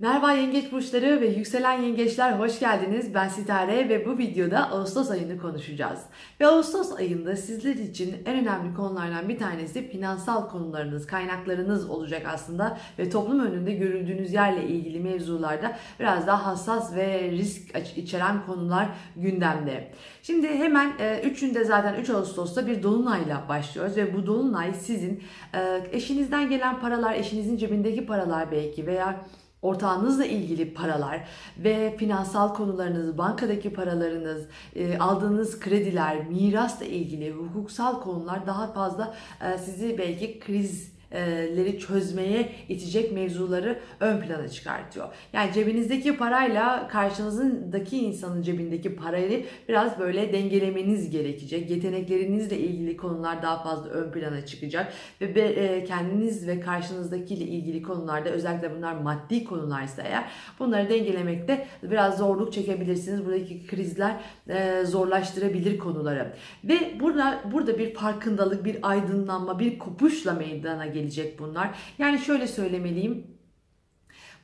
Merhaba yengeç burçları ve yükselen yengeçler hoş geldiniz. Ben Sitare ve bu videoda Ağustos ayını konuşacağız. Ve Ağustos ayında sizler için en önemli konulardan bir tanesi finansal konularınız, kaynaklarınız olacak aslında. Ve toplum önünde görüldüğünüz yerle ilgili mevzularda biraz daha hassas ve risk içeren konular gündemde. Şimdi hemen 3'ünde zaten 3 Ağustos'ta bir dolunayla başlıyoruz ve bu dolunay sizin eşinizden gelen paralar, eşinizin cebindeki paralar belki veya ortağınızla ilgili paralar ve finansal konularınız, bankadaki paralarınız, e, aldığınız krediler, mirasla ilgili hukuksal konular daha fazla e, sizi belki kriz leri çözmeye itecek mevzuları ön plana çıkartıyor. Yani cebinizdeki parayla karşınızdaki insanın cebindeki parayı biraz böyle dengelemeniz gerekecek. Yeteneklerinizle ilgili konular daha fazla ön plana çıkacak ve kendiniz ve karşınızdakiyle ilgili konularda özellikle bunlar maddi konularsa eğer bunları dengelemekte biraz zorluk çekebilirsiniz. Buradaki krizler zorlaştırabilir konuları. Ve burada burada bir farkındalık, bir aydınlanma, bir kopuşla meydana geliyor gelecek bunlar. Yani şöyle söylemeliyim.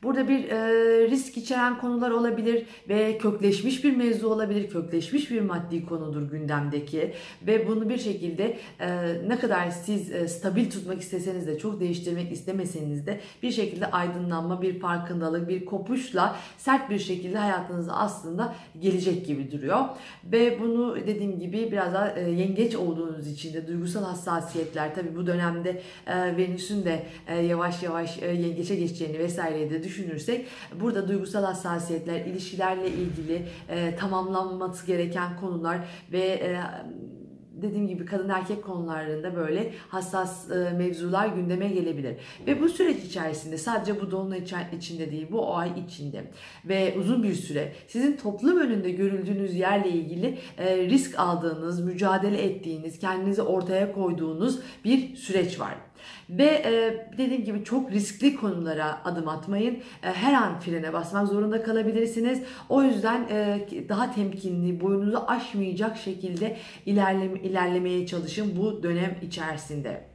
Burada bir e, risk içeren konular olabilir ve kökleşmiş bir mevzu olabilir, kökleşmiş bir maddi konudur gündemdeki ve bunu bir şekilde e, ne kadar siz e, stabil tutmak isteseniz de çok değiştirmek istemeseniz de bir şekilde aydınlanma, bir farkındalık, bir kopuşla sert bir şekilde hayatınıza aslında gelecek gibi duruyor. Ve bunu dediğim gibi biraz daha e, yengeç olduğunuz için de duygusal hassasiyetler tabi bu dönemde e, Venüs'ün de e, yavaş yavaş e, yengeçe geçeceğini vesaire de düşünürsek burada duygusal hassasiyetler, ilişkilerle ilgili e, tamamlanması gereken konular ve e, dediğim gibi kadın erkek konularında böyle hassas e, mevzular gündeme gelebilir. Ve bu süreç içerisinde sadece bu dolunay içinde değil bu ay içinde ve uzun bir süre sizin toplum önünde görüldüğünüz yerle ilgili e, risk aldığınız, mücadele ettiğiniz, kendinizi ortaya koyduğunuz bir süreç var. Ve e, dediğim gibi çok riskli konulara adım atmayın. E, her an frene basmak zorunda kalabilirsiniz. O yüzden e, daha temkinli, boyunuzu aşmayacak şekilde ilerleme, ilerlemeye çalışın bu dönem içerisinde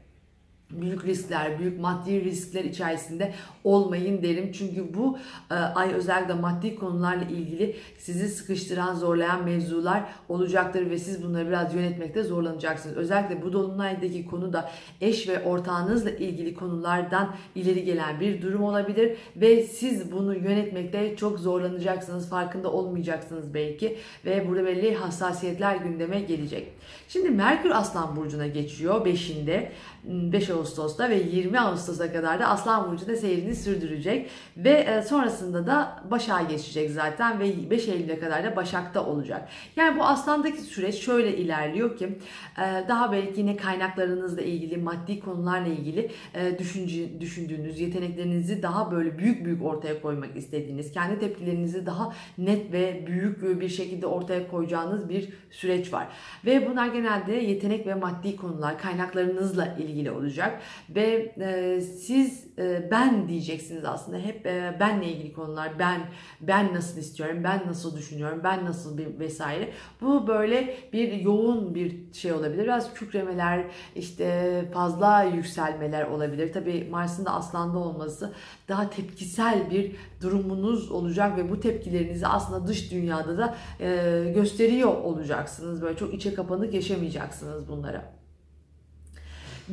büyük riskler, büyük maddi riskler içerisinde olmayın derim. Çünkü bu e, ay özellikle maddi konularla ilgili sizi sıkıştıran, zorlayan mevzular olacaktır ve siz bunları biraz yönetmekte zorlanacaksınız. Özellikle bu dolunaydaki konu da eş ve ortağınızla ilgili konulardan ileri gelen bir durum olabilir ve siz bunu yönetmekte çok zorlanacaksınız. Farkında olmayacaksınız belki ve burada belli hassasiyetler gündeme gelecek. Şimdi Merkür Aslan Burcu'na geçiyor 5'inde. 5 Ağustos'ta ve 20 Ağustos'a kadar da Aslan Burcu'da seyrini sürdürecek. Ve e, sonrasında da Başak'a geçecek zaten ve 5 Eylül'e kadar da Başak'ta olacak. Yani bu Aslan'daki süreç şöyle ilerliyor ki e, daha belki yine kaynaklarınızla ilgili, maddi konularla ilgili e, düşündüğünüz, yeteneklerinizi daha böyle büyük büyük ortaya koymak istediğiniz, kendi tepkilerinizi daha net ve büyük bir şekilde ortaya koyacağınız bir süreç var. Ve bunlar genelde yetenek ve maddi konular, kaynaklarınızla ilgili olacak ve e, siz ben diyeceksiniz aslında hep e, benle ilgili konular, ben ben nasıl istiyorum, ben nasıl düşünüyorum, ben nasıl bir vesaire. Bu böyle bir yoğun bir şey olabilir. Biraz kükremeler, işte fazla yükselmeler olabilir. Tabii Mars'ın da Aslan'da olması daha tepkisel bir durumunuz olacak ve bu tepkilerinizi aslında dış dünyada da e, gösteriyor olacaksınız. Böyle çok içe kapanık yaşamayacaksınız bunlara.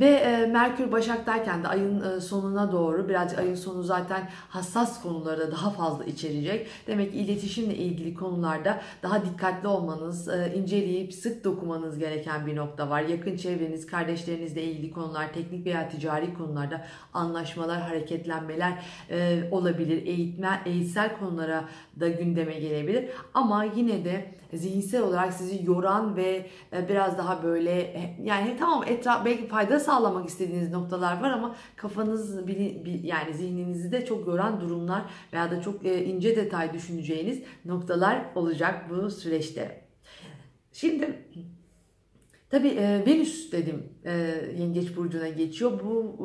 Ve e, Merkür Başak'tayken de ayın e, sonuna doğru birazcık ayın sonu zaten hassas konuları da daha fazla içerecek. Demek ki iletişimle ilgili konularda daha dikkatli olmanız, e, inceleyip sık dokumanız gereken bir nokta var. Yakın çevreniz, kardeşlerinizle ilgili konular, teknik veya ticari konularda anlaşmalar, hareketlenmeler e, olabilir. Eğitme, eğitsel konulara da gündeme gelebilir. Ama yine de zihinsel olarak sizi yoran ve e, biraz daha böyle yani tamam etraf belki fayda sağlamak istediğiniz noktalar var ama kafanız yani zihninizi de çok yoran durumlar veya da çok e, ince detay düşüneceğiniz noktalar olacak bu süreçte. Şimdi Tabii Venüs dedim e, Yengeç burcuna geçiyor. Bu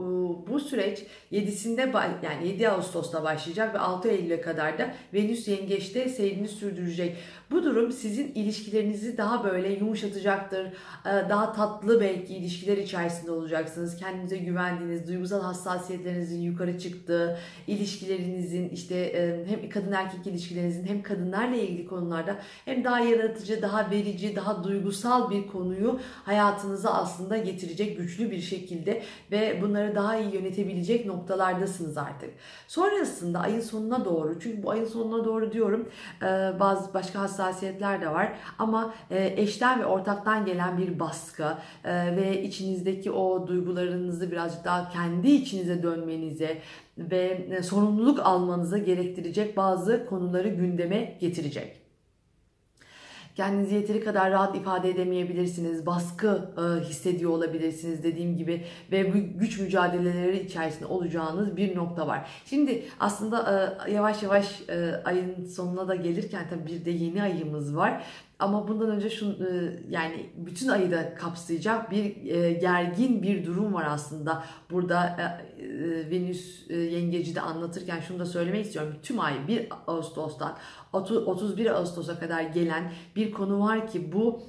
bu süreç 7'sinde yani 7 Ağustos'ta başlayacak ve 6 Eylül'e kadar da Venüs Yengeç'te seyrini sürdürecek. Bu durum sizin ilişkilerinizi daha böyle yumuşatacaktır. Daha tatlı belki ilişkiler içerisinde olacaksınız. Kendinize güvendiğiniz, duygusal hassasiyetlerinizin yukarı çıktığı, ilişkilerinizin işte hem kadın erkek ilişkilerinizin hem kadınlarla ilgili konularda hem daha yaratıcı, daha verici, daha duygusal bir konuyu hayatınıza aslında getirecek güçlü bir şekilde ve bunları daha iyi yönetebilecek noktalardasınız artık. Sonrasında ayın sonuna doğru çünkü bu ayın sonuna doğru diyorum bazı başka hassasiyetler de var ama eşten ve ortaktan gelen bir baskı ve içinizdeki o duygularınızı birazcık daha kendi içinize dönmenize ve sorumluluk almanıza gerektirecek bazı konuları gündeme getirecek. Kendinizi yeteri kadar rahat ifade edemeyebilirsiniz. Baskı e, hissediyor olabilirsiniz dediğim gibi ve bu güç mücadeleleri içerisinde olacağınız bir nokta var. Şimdi aslında e, yavaş yavaş e, ayın sonuna da gelirken tabii bir de yeni ayımız var. Ama bundan önce şu e, yani bütün ayı da kapsayacak bir e, gergin bir durum var aslında. Burada e, Venüs yengeci de anlatırken şunu da söylemek istiyorum. Tüm ay 1 Ağustos'tan 31 Ağustos'a kadar gelen bir konu var ki bu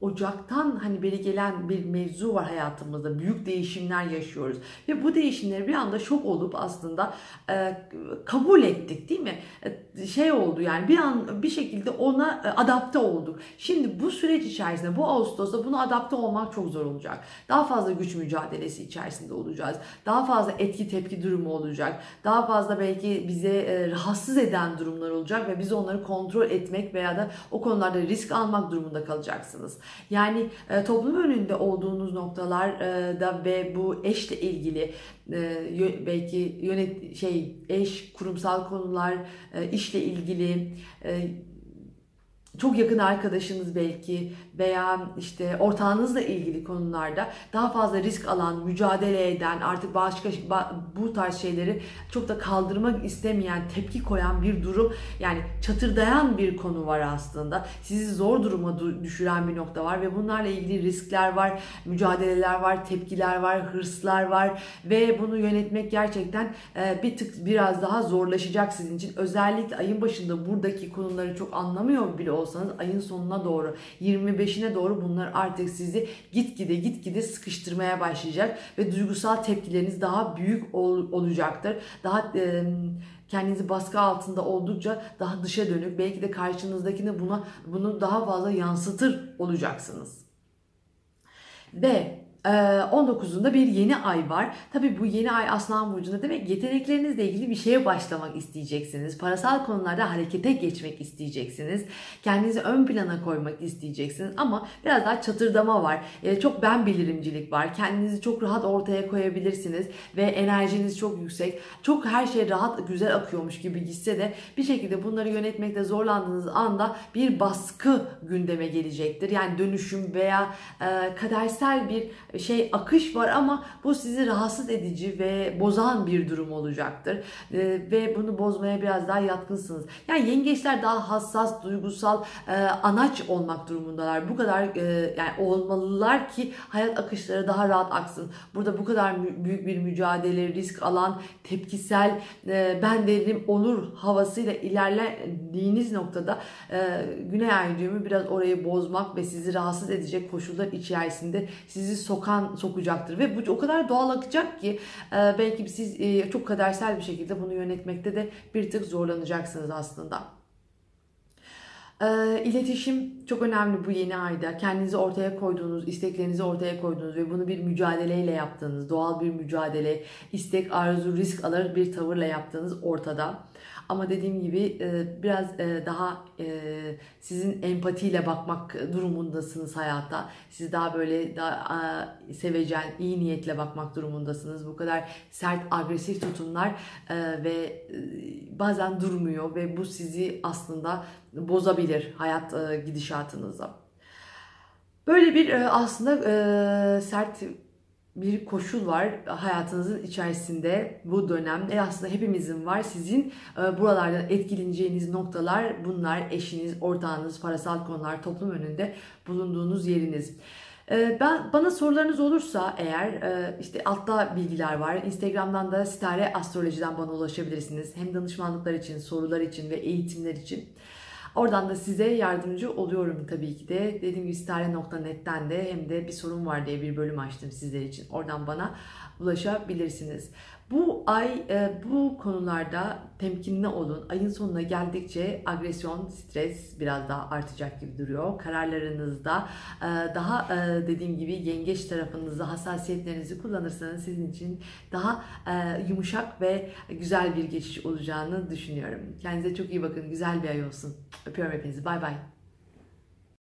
Ocaktan hani beri gelen bir mevzu var hayatımızda. Büyük değişimler yaşıyoruz. Ve bu değişimleri bir anda şok olup aslında e, kabul ettik değil mi? E, şey oldu yani bir an bir şekilde ona e, adapte olduk. Şimdi bu süreç içerisinde bu Ağustos'ta buna adapte olmak çok zor olacak. Daha fazla güç mücadelesi içerisinde olacağız. Daha fazla etki tepki durumu olacak. Daha fazla belki bize e, rahatsız eden durumlar olacak ve biz onları kontrol etmek veya da o konularda risk almak durumunda kalacaksınız. Yani e, toplum önünde olduğunuz noktalar e, da ve bu eşle ilgili e, belki yönet şey eş kurumsal konular e, işle ilgili e, çok yakın arkadaşınız belki veya işte ortağınızla ilgili konularda daha fazla risk alan, mücadele eden, artık başka bu tarz şeyleri çok da kaldırmak istemeyen, tepki koyan bir durum yani çatırdayan bir konu var aslında. Sizi zor duruma düşüren bir nokta var ve bunlarla ilgili riskler var, mücadeleler var, tepkiler var, hırslar var ve bunu yönetmek gerçekten e, bir tık biraz daha zorlaşacak sizin için. Özellikle ayın başında buradaki konuları çok anlamıyor bile olsanız ayın sonuna doğru 25 25'ine doğru bunlar artık sizi gitgide gitgide sıkıştırmaya başlayacak ve duygusal tepkileriniz daha büyük ol, olacaktır. Daha e, kendinizi baskı altında oldukça daha dışa dönük belki de karşınızdakine buna bunu daha fazla yansıtır olacaksınız. Ve 19'unda ee, bir yeni ay var. Tabi bu yeni ay Aslan Burcu'nda demek yeteneklerinizle ilgili bir şeye başlamak isteyeceksiniz. Parasal konularda harekete geçmek isteyeceksiniz. Kendinizi ön plana koymak isteyeceksiniz. Ama biraz daha çatırdama var. Çok ben bilirimcilik var. Kendinizi çok rahat ortaya koyabilirsiniz. Ve enerjiniz çok yüksek. Çok her şey rahat, güzel akıyormuş gibi gitse de bir şekilde bunları yönetmekte zorlandığınız anda bir baskı gündeme gelecektir. Yani dönüşüm veya kadersel bir şey akış var ama bu sizi rahatsız edici ve bozan bir durum olacaktır. E, ve bunu bozmaya biraz daha yatkınsınız. Yani yengeçler daha hassas, duygusal, e, anaç olmak durumundalar. Bu kadar e, yani olmalılar ki hayat akışları daha rahat aksın. Burada bu kadar büyük bir mücadele, risk alan, tepkisel, e, ben derim olur havasıyla ilerlediğiniz noktada e, Güney Ay düğümü biraz orayı bozmak ve sizi rahatsız edecek koşullar içerisinde sizi sokan sokan sokacaktır ve bu o kadar doğal akacak ki e, belki siz e, çok kadersel bir şekilde bunu yönetmekte de bir tık zorlanacaksınız aslında. E, iletişim çok önemli bu yeni ayda. Kendinizi ortaya koyduğunuz, isteklerinizi ortaya koyduğunuz ve bunu bir mücadeleyle yaptığınız, doğal bir mücadele, istek, arzu, risk alır bir tavırla yaptığınız ortada. Ama dediğim gibi e, biraz e, daha e, sizin empatiyle bakmak durumundasınız hayata. Siz daha böyle daha sevecen, iyi niyetle bakmak durumundasınız. Bu kadar sert, agresif tutumlar ve bazen durmuyor ve bu sizi aslında bozabilir hayat gidişatınızda. Böyle bir aslında sert bir koşul var hayatınızın içerisinde bu dönem. E aslında hepimizin var. Sizin e, buralardan etkileneceğiniz noktalar bunlar. Eşiniz, ortağınız, parasal konular, toplum önünde bulunduğunuz yeriniz. Ee, Ben bana sorularınız olursa eğer e, işte altta bilgiler var. Instagram'dan da Sitare Astroloji'den bana ulaşabilirsiniz. Hem danışmanlıklar için, sorular için ve eğitimler için. Oradan da size yardımcı oluyorum tabii ki de. Dediğim gibi sitare.net'ten de hem de bir sorun var diye bir bölüm açtım sizler için. Oradan bana ulaşabilirsiniz. Bu ay e, bu konularda temkinli olun. Ayın sonuna geldikçe agresyon, stres biraz daha artacak gibi duruyor. Kararlarınızda e, daha e, dediğim gibi yengeç tarafınızda hassasiyetlerinizi kullanırsanız sizin için daha yumuşak ve güzel bir geçiş olacağını düşünüyorum. Kendinize çok iyi bakın. Güzel bir ay olsun. Öpüyorum hepinizi. Bay bay.